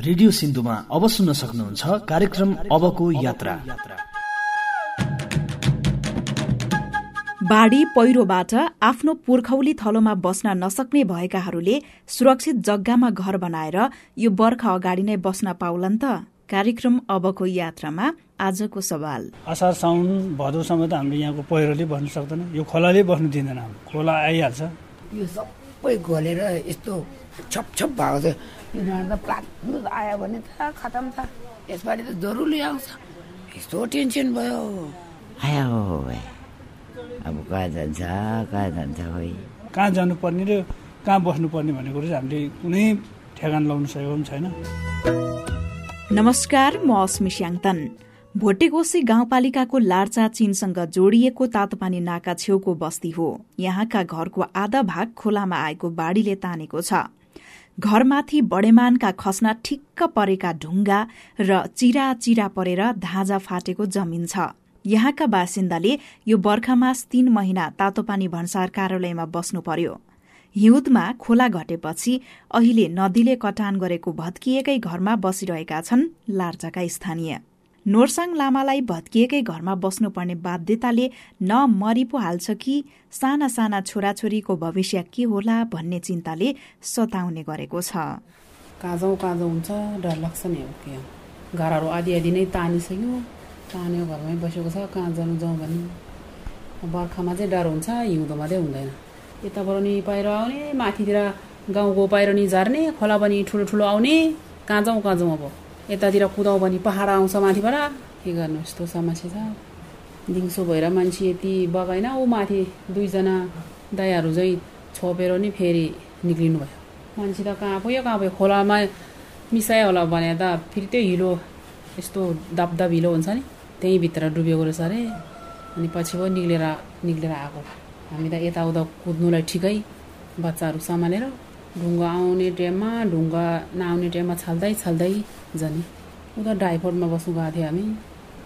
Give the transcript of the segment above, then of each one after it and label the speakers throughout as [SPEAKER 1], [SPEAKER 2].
[SPEAKER 1] Radio सिन्धुमा अब सुन्न सक्नुहुन्छ कार्यक्रम अबको यात्रा।
[SPEAKER 2] बाढी पहिरोबाट आफ्नो पुर्खौली थलोमा बस्न नसक्ने भएकाहरूले सुरक्षित जग्गामा घर बनाएर यो बर्खा अगाडि नै बस्न पाउलान् त। कार्यक्रम अबको यात्रामा आजको सवाल।
[SPEAKER 3] असार साउन भदौसम्म त हामीले यहाँको पहिरोले बस्नु सक्दैन। यो खोलाले बस्नु दिँदैन खोला आइहाल्छ।
[SPEAKER 4] यो सबै घोलेर यस्तो छप छप भएको छ यिनीहरू त प्लाट आयो भने त खतम छ। यसपालि त जरुरी आउँछ। यस्तो टेन्सन भयो।
[SPEAKER 5] आया अब कहाँ जान्छ कहाँ जान्छ खोइ?
[SPEAKER 3] कहाँ जानुपर्ने र कहाँ बस्नुपर्ने भन्ने कुरो चाहिँ हामीले कुनै ठेगान लाउन सकेको पनि छैन।
[SPEAKER 2] नमस्कार म अस्मी स्याङतन। भोटेकोसी गाउँपालिकाको लार्चा चीनसँग जोडिएको तातोपानी नाका छेउको बस्ती हो। यहाँका घरको आधा भाग खोलामा आएको बाढ़ीले तानेको छ। घरमाथि बडेमानका खस्न ठिक्क परेका ढुङ्गा र चिरा चिरा परेर धाजा फाटेको जमिन छ। यहाँका बासिन्दाले यो बर्खामास तीन महिना तातोपानी भन्सार कार्यालयमा बस्नु पर्यो। हिउँदमा खोला घटेपछि अहिले नदीले कटान गरेको भत्किएकै घरमा बसिरहेका छन् लार्चाका स्थानीय। नोरसाङ लामालाई भत्किएकै घरमा बस्नुपर्ने बाध्यताले न मरि पो हाल्छ कि साना साना छोराछोरीको भविष्य के होला भन्ने चिन्ताले सताउने गरेको छ।
[SPEAKER 6] काँजौँ काँजौँ हुन्छ डर लाग्छ नि अब के घरहरू आदि आदि नै तानिसक्यो। तान्यो घरमै बसेको छ कहाँ जानु जाउँ भने। बर्खामा चाहिँ डर हुन्छ हिउँदोमा चाहिँ हुँदैन। यताबाट नि पहिरो आउने माथितिर गाउँको पहिरो नि झर्ने खोला पनि ठुलो ठुलो आउने। कहाँ जाउँ अब? यतातिर कुदाउँ भने पहाड आउँछ माथिबाट। के गर्नु यस्तो समस्या छ? दिउँसो भएर मान्छे यति बगाएन ऊ माथि दुईजना दायाहरू चाहिँ छोपेर नि फेरि निक्लिनु भयो मान्छे त कहाँ पुग्यो कहाँ पुग्यो? खोलामा मिसायो होला भने त फेरि त्यो हिलो यस्तो दबदब हिलो हुन्छ नि? त्यहीँ भित्र डुबेको रहेछ अरे। अनि पछि पो निक्लेर निक्लेर आएको। हामी त यताउता कुद्नुलाई ठिकै बच्चाहरू सम्हालेर ढुङ्गा आउने टाइममा ढुङ्गा नआउने टाइममा छाल्दै छाल्दै जाने। उता ड्राइभरमा बस्नु गएको थियो हामी।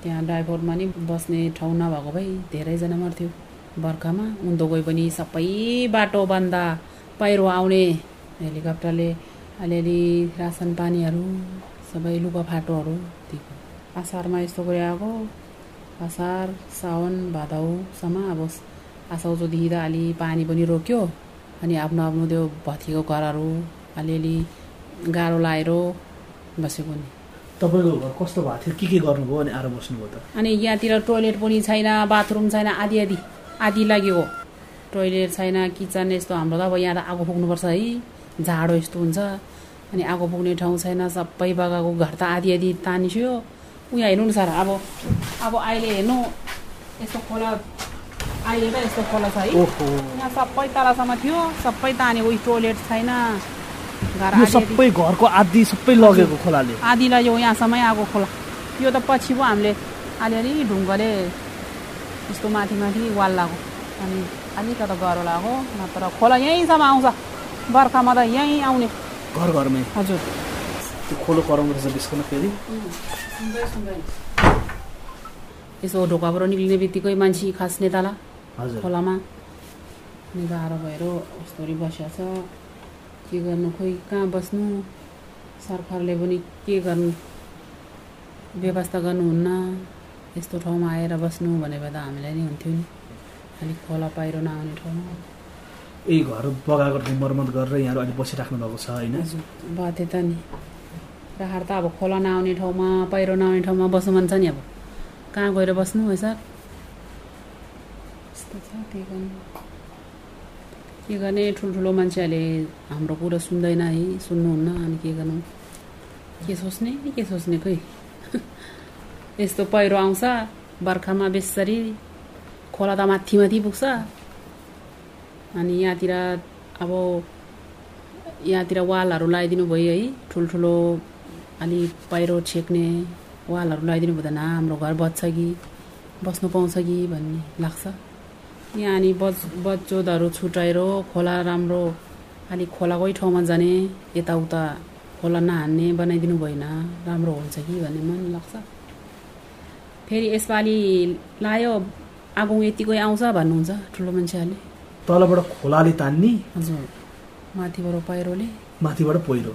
[SPEAKER 6] त्यहाँ ड्राइभरमा नि बस्ने ठाउँ नभएको भए धेरैजना मर्थ्यो। बर्खामा उँधो गए पनि सबै बाटो बन्दा पहिरो आउने। हेलिकप्टरले अलिअलि रासन पानीहरू सबै लुगाफाटोहरू दिएको। असारमा यस्तो गरी आएको असार साउन भादौसम्म अब आसाउचोदेखि त अलि पानी पनि रोक्यो अनि आफ्नो आफ्नो त्यो भत्किएको घरहरू अलिअलि गाह्रो लाएर बसेको नि।
[SPEAKER 1] तपाईँको घर कस्तो भएको थियो? के के गर्नुभयो अनि आएर बस्नुभयो त?
[SPEAKER 6] अनि यहाँतिर टोइलेट पनि छैन बाथरुम छैन आदि आदि आदि लाग्यो। टोइलेट छैन किचन यस्तो हाम्रो त अब यहाँ त आगो पुग्नुपर्छ है। जाडो यस्तो हुन्छ। अनि आगो पुग्ने ठाउँ छैन सबै बगाएको घर त आदि आदि तानिस्यो। उहाँ हेर्नु न सर अब अब अहिले हेर्नु यस्तो खोला अहिले त यस्तो खोला छ है। यहाँ सबै तलसम्म थियो सबै तान्यो उयो टोइलेट छैन।
[SPEAKER 1] यो सबै घरको आदि सबै लगेको खोलाले।
[SPEAKER 6] आधी लाग्यो यहाँसम्मै आएको खोला। यो त पछि पो हामीले अलिअलि ढुङ्गाले यस्तो माथि माथि वाल लाग्यो अनि अलिकता गह्रो लाग्यो नत्र खोला यहीँसम्म आउँछ। बर्खामा त यहीँ आउने।
[SPEAKER 1] घर घरमै?
[SPEAKER 6] हजुर।
[SPEAKER 1] त्यो खोलो कराउनु रहेछ बिस्कुन फेरि?
[SPEAKER 6] यसो ढोकाबाट निक्लिने बित्तिकै मान्छे खस्ने तल।
[SPEAKER 1] हजुर।
[SPEAKER 6] खोलामा गाह्रो भएर यस्तोरी बसिया छ। के गर्नु? खोइ कहाँ बस्नु? सरकारले पनि के गर्नु? व्यवस्था गर्नुहुन्न। यस्तो ठाउँमा आएर बस्नु भने त हामीलाई नि हुन्थ्यो नि। अलिक खोला पहिरो नआउने ठाउँमा
[SPEAKER 1] यही घर बगाएको ठाउँ मर्मत गरेर यहाँहरू अहिले बसिराख्नु भएको छ होइन?
[SPEAKER 6] हजुर। बाध्यता नि। राहार त अब खोला नआउने ठाउँमा पहिरो नआउने ठाउँमा बस्नु मन छ नि अब। कहाँ गएर बस्नु है सर? यस्तो छ गर्नु। के गर्ने ठुल्ठुलो मान्छेहरूले हाम्रो कुरो सुन्दैन है सुन्नुहुन्न अनि के गर्नु के सोच्ने के सोच्ने खोइ यस्तो पहिरो आउँछ बर्खामा बेसरी खोला त माथि माथि पुग्छ अनि यहाँतिर अब यहाँतिर वालहरू लगाइदिनु भयो है ठुल्ठुलो अलि पहिरो छेक्ने वालहरू लगाइदिनु भयो त न हाम्रो घर बच्छ कि बस्नु पाउँछ कि भन्ने लाग्छ यहाँ अनि बच बच्चोदहरू छुट्याएर खोला राम्रो अलिक खोलाकै ठाउँमा जाने यताउता खोला नहान्ने बनाइदिनु भएन। राम्रो हुन्छ कि भन्ने मन लाग्छ। फेरि यसपालि लायो आगो यतिकै आउँछ भन्नुहुन्छ ठुलो मान्छेहरूले।
[SPEAKER 1] तलबाट खोलाले तान्ने
[SPEAKER 6] हजुर। माथिबाट पहिरोले
[SPEAKER 1] माथिबाट पहिरो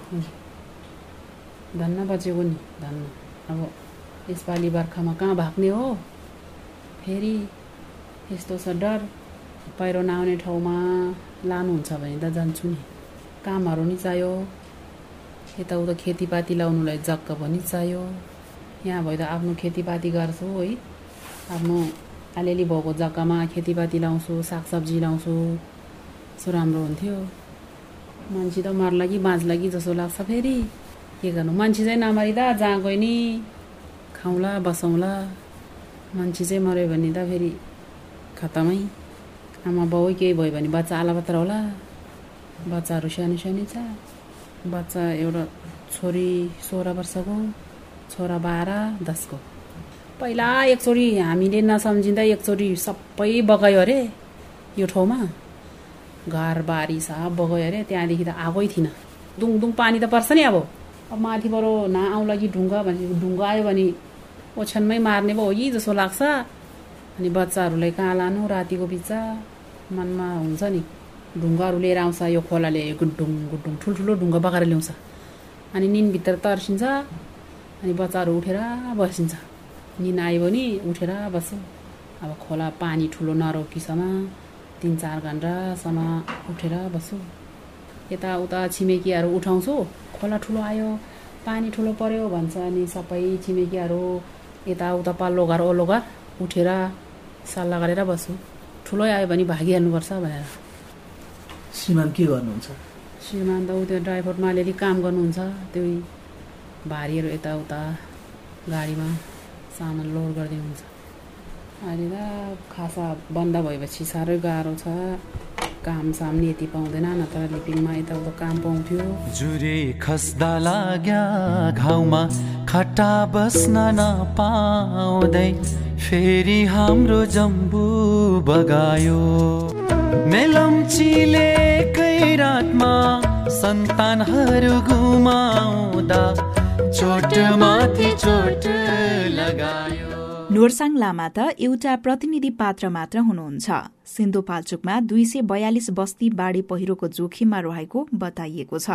[SPEAKER 6] धन्न बचेको नि धन्न। अब यसपालि बर्खामा कहाँ भाग्ने हो? फेरि यस्तो छ डर। पहिरो नआउने ठाउँमा लानुहुन्छ भने त जान्छु नि। कामहरू नि चाहियो। यताउता खेतीपाती लाउनुलाई जग्गा पनि चाहियो। यहाँ भयो त आफ्नो खेतीपाती गर्छु है। आफ्नो अलिअलि भएको जग्गामा खेतीपाती लाउँछु सागसब्जी लाउँछु। यसो राम्रो हुन्थ्यो। मान्छे त मर्ला कि बाँच्ला कि जस्तो लाग्छ फेरि। के गर्नु? मान्छे चाहिँ नमरिँदा जहाँ गयो नि। खाउँला बसौँला मान्छे चाहिँ मऱ्यो भने त फेरि खतमै आमा बाउ केही भयो भने बच्चा आलापत्र होला। बच्चाहरू सानो सानो छ। बच्चा एउटा छोरी सोह्र वर्षको छोरा बाह्र दसको। पहिला एकचोटि हामीले नसम्झिँदा एकचोटि सबै बगायो अरे। यो ठाउँमा घरबारी सब बगायो अरे। त्यहाँदेखि त आएकै थिएन। दुङ दुङ पानी त पर्छ नि अब। अब माथिबाट नआउला कि ढुङ्गा भने ढुङ्गा आयो भने ओछ्यानमै मार्ने भयो कि जस्तो लाग्छ। अनि बच्चाहरूलाई कहाँ लानु? रातिको बिचा मनमा हुन्छ नि। ढुङ्गाहरू लिएर आउँछ यो खोलाले गुड्डुङ गुड्डुङ ठुल्ठुलो ढुङ्गा बगाएर ल्याउँछ। अनि निनभित्र तर्सिन्छ अनि बच्चाहरू उठेर बसिन्छ। निन आयो भने उठेर बस्छ। अब खोला पानी ठुलो नरोकिसम्म तिन चार घन्टासम्म उठेर बस्छु। यताउता छिमेकीहरू उठाउँछु खोला ठुलो आयो पानी ठुलो पर्यो भन्छ अनि सबै छिमेकीहरू यताउता पल्लो घर ओल्लो घर उठेर सल्लाह गरेर बस्छु ठुलो आयो भने भागिहाल्नुपर्छ भनेर।
[SPEAKER 1] श्रीमान के गर्नुहुन्छ?
[SPEAKER 6] श्रीमान त ऊ त्यो ड्राइभरमा अलिअलि काम गर्नुहुन्छ। त्यो भारीहरू यताउता गाडीमा सामान लोड गरिदिनुहुन्छ। अहिले त खासा बन्द भएपछि साह्रै गाह्रो छ। काम साम यति पाउँदैन नत्र लिपिङमा यताउता काम पाउँथ्यो।
[SPEAKER 7] जुरे खस्दा लाग्या घाउमा खट्टा बस्न नपाउँदै फेरि हाम्रो जम्बु बगायो। मेलम्चीलेकै रातमा सन्तानहरू गुमाउँदा चोट माथि चोट लगायो।
[SPEAKER 2] नोरसाङ लामा त एउटा प्रतिनिधि पात्र मात्र हुनुहुन्छ। सिन्धुपाल्चोकमा दुई सय बयालिस बस्ती बाढ़ी पहिरोको जोखिममा रहेको बताइएको छ।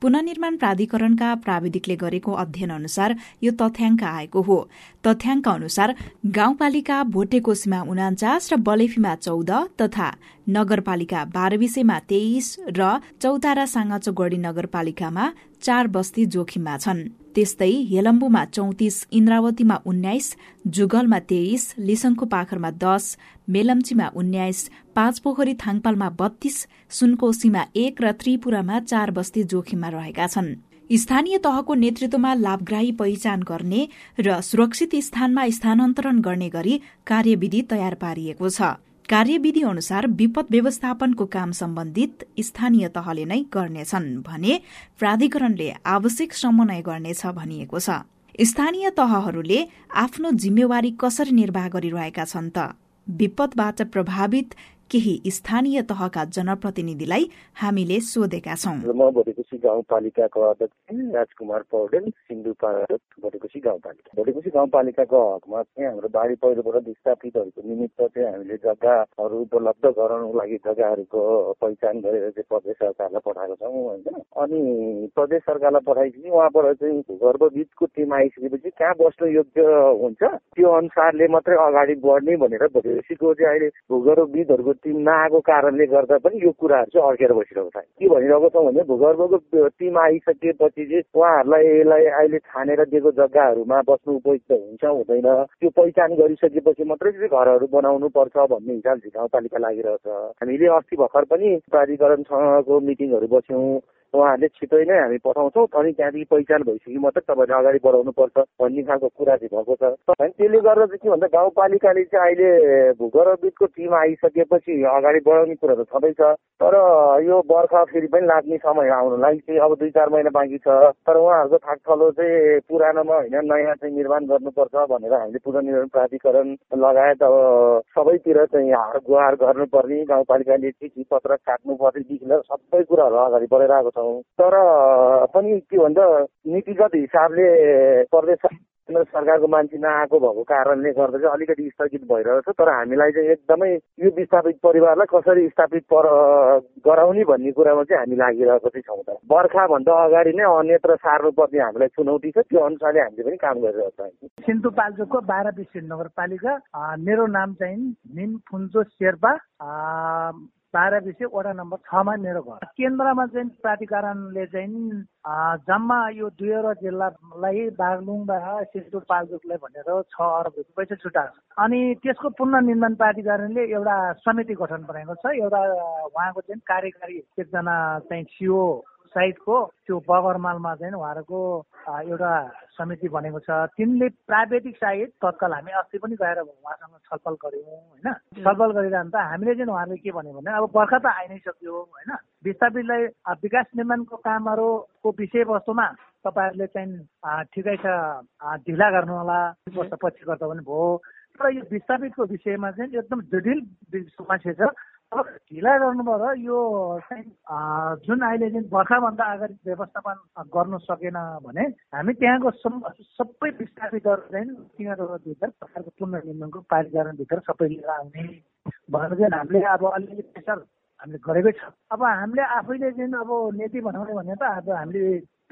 [SPEAKER 2] पुननिर्माण प्राधिकरणका प्राविधिकले गरेको अध्ययन अनुसार यो तथ्याङ्क आएको हो। तथ्याङ्क अनुसार गाउँपालिका भोटेकोसीमा उनाचास र बलेफीमा चौध तथा नगरपालिका बाह्रविसेमा तेइस र चौतारा साँगाचोगढ़ी नगरपालिकामा चार बस्ती जोखिममा छन्। त्यस्तै हेलम्बुमा चौतिस इन्द्रावतीमा उन्नाइस जुगलमा तेइस लिसङको पाखरमा दस मेलम्चीमा उन्नाइस पाँच पोखरी थाङपालमा बत्तीस सुनकोशीमा एक र त्रिपुरामा चार बस्ती जोखिममा रहेका छन्। स्थानीय तहको नेतृत्वमा लाभग्राही पहिचान गर्ने र सुरक्षित स्थानमा स्थानान्तरण गर्ने गरी कार्यविधि तयार पारिएको छ। कार्यविधि अनुसार विपद व्यवस्थापनको काम सम्बन्धित स्थानीय तहले नै गर्नेछन् भने प्राधिकरणले आवश्यक समन्वय गर्नेछ भनिएको छ। स्थानीय तहहरूले आफ्नो जिम्मेवारी कसरी निर्वाह गरिरहेका छन् त? विपदबाट प्रभावित केही स्थानीय तहका जनप्रतिनिधिलाई हामीले सोधेका छौं।
[SPEAKER 8] म भोटेकोसी गाउँपालिकाको अध्यक्ष राजकुमार पौडेल सिन्धुपाल्चोक गाउँपालिका। भोटेकोसी गाउँपालिकाको हकमा चाहिँ हाम्रो बाढी पहिरोबाट विस्थापितहरूको निमित्त चाहिँ हामीले जग्गाहरू उपलब्ध गराउनको लागि जग्गाहरूको पहिचान गरेर चाहिँ प्रदेश सरकारलाई पठाएको छौँ होइन। अनि प्रदेश सरकारलाई पठाएपछि उहाँबाट चाहिँ भूगर्भविदको टिम आइसकेपछि कहाँ बस्नु योग्य हुन्छ? त्यो अनुसारले मात्रै अगाडि बढ्ने भनेर भोटेकोसीको चाहिँ अहिले भूगर्भविदहरूको टिम नआएको कारणले गर्दा पनि यो कुराहरू चाहिँ अड्केर बसिरहेको छ। के भनिरहेको छौँ भने भूगर्भको टिम आइसकेपछि चाहिँ उहाँहरूलाई यसलाई अहिले छानेर दिएको जग्गाहरूमा बस्नु उपयुक्त हुन्छ हुँदैन। त्यो पहिचान गरिसकेपछि मात्रै चाहिँ घरहरू बनाउनु पर्छ भन्ने हिसाब चाहिँ गाउँपालिका लागिरहेछ। हामीले अस्ति भर्खर पनि प्राधिकरणसँगको मिटिङहरू बस्यौँ। उहाँहरूले छिटै नै हामी पठाउँछौँ अनि त्यहाँदेखि पहिचान भइसक्यो। मात्रै तपाईँहरूले अगाडि बढाउनु पर्छ भन्ने खालको कुरा चाहिँ भएको छ। अनि त्यसले गर्दा चाहिँ के भन्दा गाउँपालिकाले चाहिँ अहिले भूगर्भविदको टिम आइसकेपछि अगाडि बढाउने कुरा त छँदैछ। तर यो बर्खा फेरि पनि लाग्ने समय आउनुलाई चाहिँ अब दुई चार महिना बाँकी छ। तर उहाँहरूको थाकथलो चाहिँ पुरानोमा होइन नयाँ चाहिँ निर्माण गर्नुपर्छ भनेर हामीले पुनर्निर्माण प्राधिकरण लगायत अब सबैतिर चाहिँ हार गुहार गर्नुपर्ने। गाउँपालिकाले चिठी पत्र काट्नुपर्नेदेखि लिएर सबै कुराहरू अगाडि बढाइरहेको छ। तर पनि के भन्छ नीतिगत हिसाबले प्रदेश केन्द्र सरकारको मान्छे नआएको भएको कारणले गर्दा चाहिँ अलिकति स्थगित भइरहेको छ तर हामीलाई चाहिँ एकदमै यो विस्थापित परिवारलाई कसरी स्थापित पर गराउने भन्ने कुरामा चाहिँ हामी लागिरहेको चाहिँ छौँ त। बर्खाभन्दा अगाडि नै अन्यत्र सार्नुपर्ने हामीलाई चुनौती छ। त्यो अनुसारले हामीले पनि काम गरिरहेको छौँ।
[SPEAKER 9] सिन्धुपाल्चोकको बाह्र बिस नगरपालिका मेरो नाम चाहिँ निम फुन्चो शेर्पा बाह्र बिसे वडा नम्बर छमा मेरो घर। केन्द्रमा चाहिँ प्राधिकरणले चाहिँ जम्मा यो दुईवटा जिल्लालाई बागलुङ र सिन्धुपाल्चोकलाई भनेर छ अरब रुपियाँ पैसा छुट्याएको छ। अनि त्यसको पुनर्निर्माण प्राधिकरणले एउटा समिति गठन बनाएको छ। एउटा उहाँको चाहिँ कार्यकारी एकजना चाहिँ सिओ साइडको त्यो बगरमालमा चाहिँ उहाँहरूको एउटा समिति बनेको छ। तिनले प्राविधिक साइड तत्काल हामी अस्ति पनि गएर उहाँसँग छलफल गऱ्यौँ होइन? छलफल गरिरहँदा हामीले चाहिँ उहाँहरूले के भन्यो भने अब बर्खा त आइ नै सक्यो होइन? विस्थापितलाई विकास निर्माणको कामहरूको विषयवस्तुमा तपाईँहरूले चाहिँ ठिकै छ ढिला गर्नु होला वर्ष पछि गर्दा पनि भयो। तर यो विस्थापितको विषयमा चाहिँ एकदम जटिल समस्या छ अब ढिला गर्नुभयो र यो चाहिँ जुन अहिले चाहिँ बर्खाभन्दा अगाडि व्यवस्थापन गर्नु सकेन भने हामी त्यहाँको सबै विस्थापितहरू चाहिँ तिनीहरूभित्र सरकारको पुनर्निर्माणको प्राधिकरणभित्र सबै लिएर आउने भनेर चाहिँ हामीले अब अलिअलि प्रेसर हामीले गरेकै छ। अब हामीले आफैले चाहिँ अब नीति बनाउने भने त अब हामीले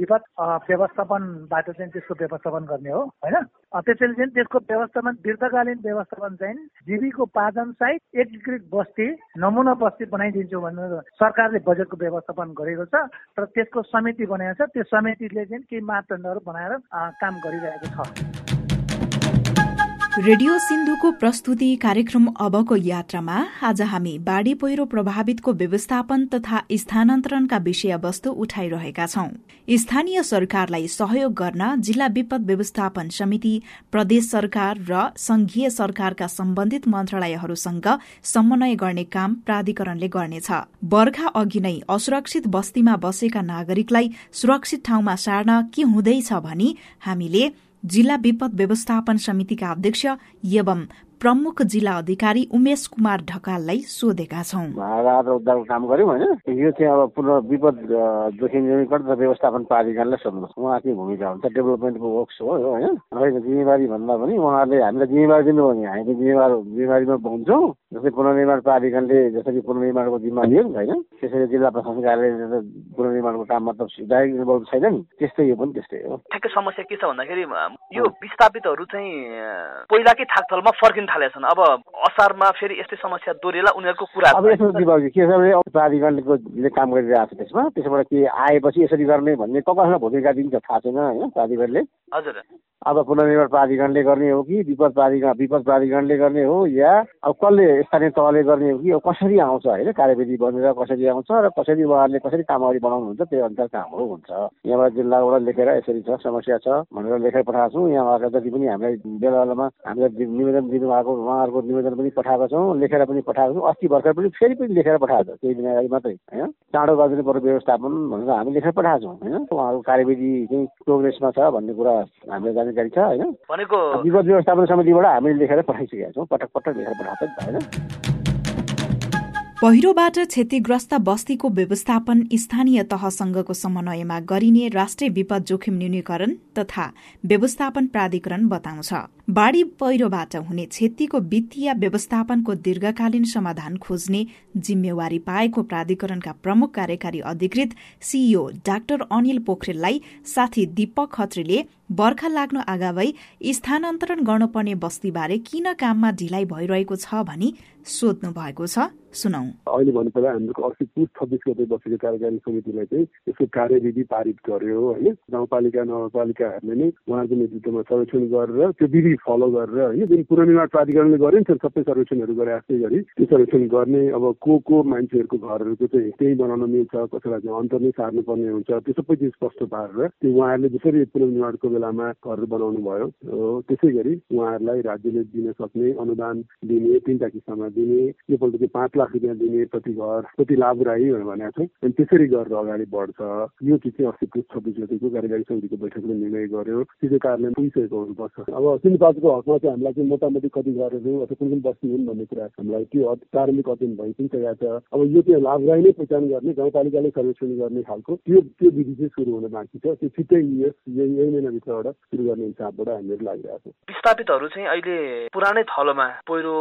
[SPEAKER 9] विपद व्यवस्थापनबाट चाहिँ त्यसको व्यवस्थापन गर्ने हो होइन? त्यसैले चाहिँ त्यसको व्यवस्थापन दीर्घकालीन व्यवस्थापन चाहिँ जीविको पाचन सहित एकीकृत बस्ती नमुना बस्ती बनाइदिन्छु भनेर सरकारले बजेटको व्यवस्थापन गरेको छ र त्यसको समिति बनाएको छ। त्यो समितिले चाहिँ केही मापदण्डहरू बनाएर काम गरिरहेको छ।
[SPEAKER 2] रेडियो सिन्धुको प्रस्तुति कार्यक्रम अबको यात्रामा आज हामी बाढ़ी पहिरो प्रभावितको व्यवस्थापन तथा स्थानान्तरणका विषयवस्तु उठाइरहेका छौं। स्थानीय सरकारलाई सहयोग गर्न जिल्ला विपद व्यवस्थापन समिति प्रदेश सरकार र संघीय सरकारका सम्बन्धित मन्त्रालयहरूसँग समन्वय गर्ने काम प्राधिकरणले गर्नेछ। बर्खा अघि नै असुरक्षित बस्तीमा बसेका नागरिकलाई सुरक्षित ठाउँमा सार्न के हुँदैछ भनी हामीले जिल्ला विपद व्यवस्थापन समितिका अध्यक्ष एवं प्रमुख जिल्ला अधिकारी उमेश कुमार ढकाललाई सोधेका छौं।
[SPEAKER 10] राहत र उद्धारको काम गऱ्यौँ होइन। यो चाहिँ अब पुनः विपद जोखिम न्यूनीकरण र व्यवस्थापन प्राधिकरणलाई सोध्नुहोस् उहाँकै भूमिका हुन्छ डेभलपमेन्टको वर्क्स हो यो होइन। रहेको जिम्मेवारी भन्दा पनि उहाँहरूले हामीलाई जिम्मेवारी दिनुभयो भने हामी जिम्मेवार जिम्मेवारीमा हुन्छौँ जस्तै पुनर्निर्माण प्राधिकरणले जसरी पुनर्निर्माणको जिम्मा लियो नि होइन त्यसरी जिल्ला प्रशासन कार्यालयले पुनर्निर्माणको काम मतलब डाइरेक्ट इन्भल्भ छैन नि। त्यस्तै यो पनि त्यस्तै हो।
[SPEAKER 11] ठ्याक्कै समस्या के छ भन्दाखेरि यो विस्थापितहरू चाहिँ पहिलाकै थाकथलमा फर्किन थालेका छन् अब असारमा फेरि यस्तै समस्या दोहोरिएला उनीहरूको कुरा
[SPEAKER 10] अब यसो के छ भने अब प्राधिकरणको ले काम गरिरहेको छ त्यसमा त्यसबाट के आएपछि यसरी गर्ने भन्ने कसलाई भूमिका दिन्छ थाहा छैन होइन प्राधिकरणले?
[SPEAKER 11] हजुर।
[SPEAKER 10] अब पुनर्निर्माण प्राधिकरणले गर्ने हो कि विपद प्राधिकरण विपद प्राधिकरणले गर्ने हो या अब कसले स्थानीय तहले गर्ने हो कि अब कसरी आउँछ होइन कार्यविधि बनेर कसरी आउँछ र कसरी उहाँहरूले कसरी काम अगाडि बढाउनुहुन्छ त्यो अनुसार कामहरू हुन्छ। यहाँबाट जिल्लाबाट लेखेर यसरी छ समस्या छ भनेर लेखेर पठाएको छौँ। यहाँ जति पनि हामीलाई बेला बेलामा हामीलाई निवेदन दिनुभएको उहाँहरूको निवेदन पनि पठाएको छौँ लेखेर पनि पठाएको छौँ अस्ति भर्खर पनि फेरि पनि लेखेर पठाएको छ केही दिन अगाडि मात्रै होइन? चाँडो गरिदिनु पर्यो व्यवस्थापन भनेर हामी लेखेर पठाएको छौँ होइन? उहाँहरूको कार्यविधि चाहिँ प्रोग्रेसमा छ भन्ने कुरा हामीलाई जानकारी छ होइन?
[SPEAKER 11] भनेको
[SPEAKER 10] विपद व्यवस्थापन समितिबाट हामीले लेखेर पठाइसकेका छौँ पटक पटक लेखेर पठाएको होइन?
[SPEAKER 2] पहिरोबाट क्षतिग्रस्त बस्तीको व्यवस्थापन स्थानीय तहसँगको समन्वयमा गरिने राष्ट्रिय विपद जोखिम न्यूनीकरण तथा व्यवस्थापन प्राधिकरण बताउँछ। बाढ़ी पहिरोबाट हुने क्षतिको वित्तीय व्यवस्थापनको दीर्घकालीन समाधान खोज्ने जिम्मेवारी पाएको प्राधिकरणका प्रमुख कार्यकारी अधिकृत सीईओ डाक्टर अनिल पोखरेललाई साथी दीपक खत्रीले बर्खा लाग्नु आगावै स्थानान्तरण गर्नुपर्ने बस्तीबारे किन काममा ढिलाइ भइरहेको छ भनी सोध्नु भएको छ। सुनौ।
[SPEAKER 12] अहिले भन्नुपर्दा हाम्रो अस्ति पुस छब्बिस गते बसेको कार्यकारी समितिलाई चाहिँ यसको कार्यविधि पारित गर्यो होइन। गाउँपालिका नगरपालिकाहरूले नै उहाँको नेतृत्वमा सर्वेक्षण गरेर त्यो विधि फलो गरेर होइन जुन पुनर्निर्माण प्राधिकरणले गरे नि सबै सर्वेक्षणहरू गरे जस्तै गरी त्यो सर्वेक्षण गर्ने अब को को मान्छेहरूको घरहरूको चाहिँ त्यही बनाउन मिल्छ कसैलाई अन्तर नै सार्नुपर्ने हुन्छ त्यो सबै चिज स्पष्ट पारेर त्यो उहाँहरूले जसरी पुनर्निर्माणको बेलामा घरहरू बनाउनु भयो। त्यसै गरी उहाँहरूलाई राज्यले दिन सक्ने अनुदान दिने तिनवटा किस्ममा दिने योपल्ट चाहिँ पाँच लाख रुपियाँ दिने प्रति घर प्रति लाभग्राही भनेको छौँ। अनि त्यसरी गरेर अगाडि बढ्छ। यो चिज चाहिँ अस्ति छब्बिस गतिको कार्यकारी समितिको बैठकले निर्णय गर्यो। त्यो कारणले पुगिसकेको हुनुपर्छ। अब सिन्धुपातको हकमा चाहिँ हामीलाई चाहिँ मोटामोटी कति घरहरू अथवा कुन कुन बस्ती हुन् भन्ने कुरा हामीलाई त्यो प्रारम्भिक अध्ययन भइ पनि सकेको छ। अब यो चाहिँ लाभग्राही नै पहिचान गर्ने गाउँपालिकाले सर्वेक्षण गर्ने खालको त्यो त्यो विधि चाहिँ सुरु हुन बाँकी छ। त्यो छिट्टै यस यही यही महिनाभित्रबाट सुरु गर्ने हिसाबबाट हामीहरू लागिरहेको छ।
[SPEAKER 11] विस्थापितहरू चाहिँ अहिले पुरानै थलोमा पहिरो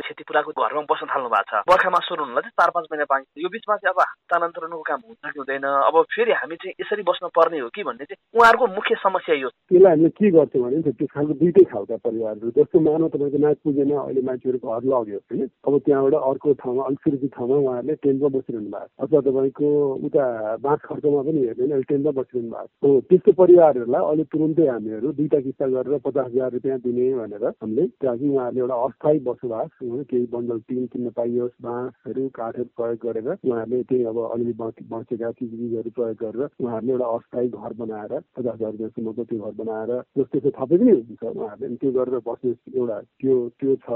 [SPEAKER 11] क्षति पुराको घरमा बस्न थाल्नु भएको छ। बर्खामा सुरु हुनुलाई चाहिँ चार पाँच महिना बाँकी यो बिचमा चाहिँ अब हस्तान्तरणको काम हुन्छ कि हुँदैन। अब फेरि हामी चाहिँ यसरी बस्न पर्ने हो कि भन्ने चाहिँ उहाँहरूको मुख्य समस्या यो
[SPEAKER 12] त्यसलाई हामीले के गर्छौँ भने त्यो खालको दुइटै खालका परिवारहरू जस्तो मानव तपाईँको नाच पुगेन अहिले मान्छेहरूको घर लग्यो होइन अब त्यहाँबाट अर्को ठाउँमा अलिक सुरक्षित ठाउँमा उहाँहरूले टेन्टमा बसिरहनु भएको अथवा तपाईँको उता बाँस खर्चमा पनि हेर्दैन अहिले टेन्टमा बसिरहनु भएको हो त्यस्तो परिवारहरूलाई अहिले तुरुन्तै हामीहरू दुईवटा किस्ता गरेर पचास हजार रुपियाँ दिने भनेर हामीले। ताकि उहाँहरूले एउटा अस्थायी बसोबास केही बन्डल टिन किन्न पाइयोस् बाँसहरू काठहरू प्रयोग गरेर उहाँहरूले त्यही अब अलिअलि बसेका चिजबिजहरू प्रयोग गरेर उहाँहरूले एउटा अस्थायी घर बनाएर पचास हजार रुपियाँसम्मको त्यो घर बनाएर जस्तो त्यो थपे पनि हुन्छ उहाँहरूले। त्यो गरेर बस्ने एउटा त्यो त्यो छ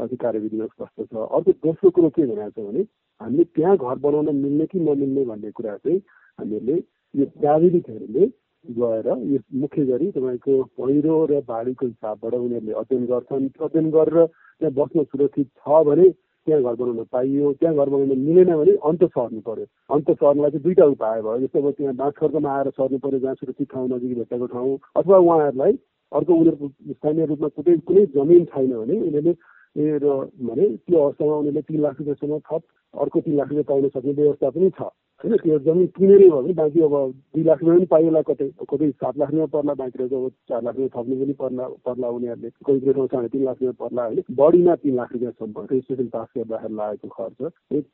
[SPEAKER 12] त्यो कार्यविधिमा कस्तो छ। अर्को दोस्रो कुरो के भनेको छ भने हामीले त्यहाँ घर बनाउन मिल्ने कि नमिल्ने भन्ने कुरा चाहिँ हामीहरूले यो प्राविधिकहरूले गएर यो मुख्य गरी तपाईँको पहिरो र बाढीको हिसाबबाट उनीहरूले अध्ययन गर्छन्। अध्ययन गरेर त्यहाँ बस्न सुरक्षित छ भने त्यहाँ घर बनाउन पाइयो त्यहाँ घर बनाउन मिलेन भने अन्त सर्नु पर्यो। अन्त सर्नलाई चाहिँ दुईवटा उपाय भयो। जस्तो अब त्यहाँ बाँस खर्चमा आएर सर्नु पर्यो जहाँ सुरक्षित ठाउँ नजिक भेट्टाएको ठाउँ अथवा उहाँहरूलाई अर्को उनीहरूको स्थानीय रूपमा कुनै कुनै जमिन छैन भने उनीहरूले र भने त्यो अवस्थामा उनीहरूले तिन लाख रुपियाँसम्म थप अर्को तिन लाख रुपियाँ पाउन सक्ने व्यवस्था पनि छ। होइन त्यो जमिन किनेरै भयो भने बाँकी अब दुई लाख रुपियाँ पनि पाइएला कतै कतै सात लाख रुपियाँ पर्ला बाँकी रहेछ अब चार लाख रुपियाँ थप्नु पनि पर्ला पर्ला उनीहरूले। कोही कोही ठाउँ साढे तिन लाख रुपियाँ पर्ला होइन? बढीमा तिन लाख रुपियाँसम्म रेजिस्ट्रेसन पास गर्दाखेरि लागेको खर्च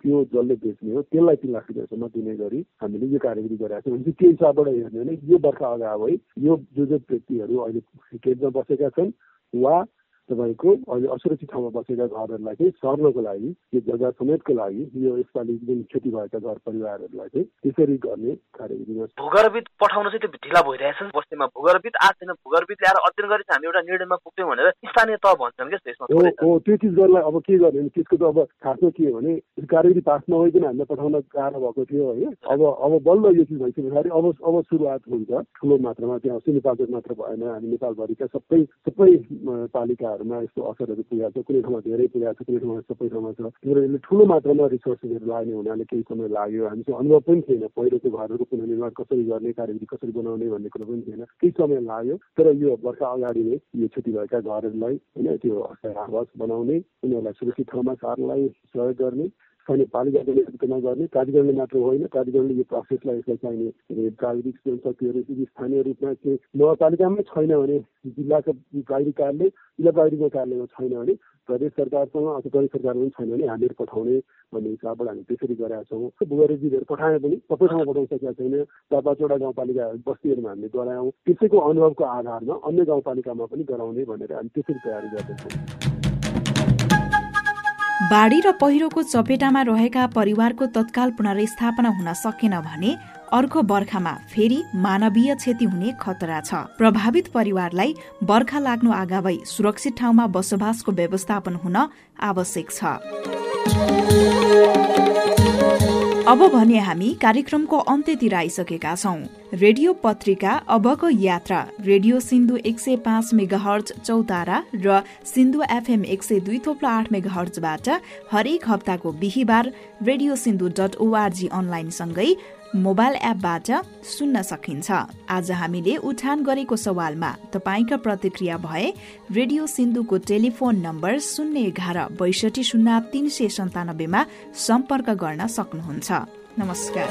[SPEAKER 12] त्यो जसले बेच्ने हो त्यसलाई तिन लाख रुपियाँसम्म दिने गरी हामीले यो कार्यविधि गरेका छौँ। भने त्यो हिसाबबाट हेर्ने भने यो वर्ष अगावै यो जो जो व्यक्तिहरू अहिले केन्द्रमा बसेका छन् वा तपाईँको अहिले असुरक्षित ठाउँमा बसेका घरहरूलाई चाहिँ सर्नको लागि यो जग्गा समेतको लागि यो यसपालि जुन क्षति भएका घर परिवारहरूलाई चाहिँ त्यसरी गर्ने कार्यविधिमा
[SPEAKER 11] भूगर्भित पठाउन चाहिँ त्यो ढिला भइरहेछ बस्तीमा। भूगर्भित आएको छैन भूगर्भित ल्याएर अध्ययन गरेर हामी एउटा निर्णयमा पुग्यौँ भनेर स्थानीय तह भन्छन् क्या त्यसमा
[SPEAKER 12] हो हो त्यो चिज गर्नलाई अब के गर्ने भने त्यसको त अब खासमा के हो भने कार्यविधि पास नभइकन हामीलाई पठाउन गाह्रो भएको थियो होइन। अब अब बल्ल यो चिज भइसके पछाडि अब अब सुरुवात हुन्छ। ठुलो मात्रामा त्यहाँ सिनेपाल्चोक मात्र भएन। हामी नेपालभरिका सबै सबै पालिका ठाउँहरूमा यस्तो असरहरू पुगेको छ कुनै ठाउँमा धेरै पुगेको छ कुनै ठाउँमा सबै ठाउँमा छ। तर यसले ठुलो मात्रामा रिसोर्सेसहरू लाग्ने हुनाले केही समय लाग्यो। हामीसँग अनुभव पनि थिएन। पहिरोको घरहरू पुनर्निर्माण कसरी गर्ने कार्यविधि कसरी बनाउने भन्ने कुरो पनि थिएन। केही समय लाग्यो। तर यो वर्ष अगाडि नै यो क्षति भएका घरहरूलाई होइन त्यो आवास बनाउने उनीहरूलाई सुरक्षित ठाउँमा सार्नलाई सहयोग गर्ने स्थानीय पालिकाले नेतृत्व नगर्ने प्राधिकरणले मात्र होइन प्राधिकरणले यो प्रोसेसलाई यसलाई चाहिने प्राविधिक शक्तिहरू यदि स्थानीय रूपमा चाहिँ नगरपालिकामै छैन भने जिल्लाको प्राविधिक कार्यालय जिल्ला प्राविधिक कार्यालयमा छैन भने प्रदेश सरकारसँग अथवा प्रदेश सरकारमा पनि छैन भने हामीहरू पठाउने भन्ने हिसाबबाट हामी त्यसरी गरेका छौँ। बुहारीजीहरू पठाए पनि सबै ठाउँमा पठाउन सकेका छैन। चार पाँचवटा गाउँपालिका बस्तीहरूमा हामीले गरायौँ। त्यसैको अनुभवको आधारमा अन्य गाउँपालिकामा पनि गराउने भनेर हामी त्यसरी तयारी गर्दैछौँ।
[SPEAKER 2] बाढ़ी र पहिरोको चपेटामा रहेका परिवारको तत्काल पुनर्स्थापना हुन सकेन भने अर्को बर्खामा फेरि मानवीय क्षति हुने खतरा छ। प्रभावित परिवारलाई बर्खा लाग्नु आगावै सुरक्षित ठाउँमा बसोबासको व्यवस्थापन हुन आवश्यक छ। अब भने हामी कार्यक्रमको अन्त्यतिर आइसकेका छौं। रेडियो पत्रिका अबको यात्रा रेडियो सिन्धु एक सय पाँच मेगाहर्ज चौतारा र सिन्धु एफएम एक सय दुई थोप्लो आठ मेगाहर्जबाट हरेक हप्ताको बिहिबार रेडियो सिन्धु डट ओआरजी अनलाइनसँगै मोबाइल एपबाट सुन्न सकिन्छ। आज हामीले उठान गरेको सवालमा तपाईँका प्रतिक्रिया भए रेडियो सिन्धुको टेलिफोन नम्बर शून्य एघार बैसठी शून्य तीन सय सन्तानब्बेमा सम्पर्क गर्न सक्नुहुन्छ। नमस्कार।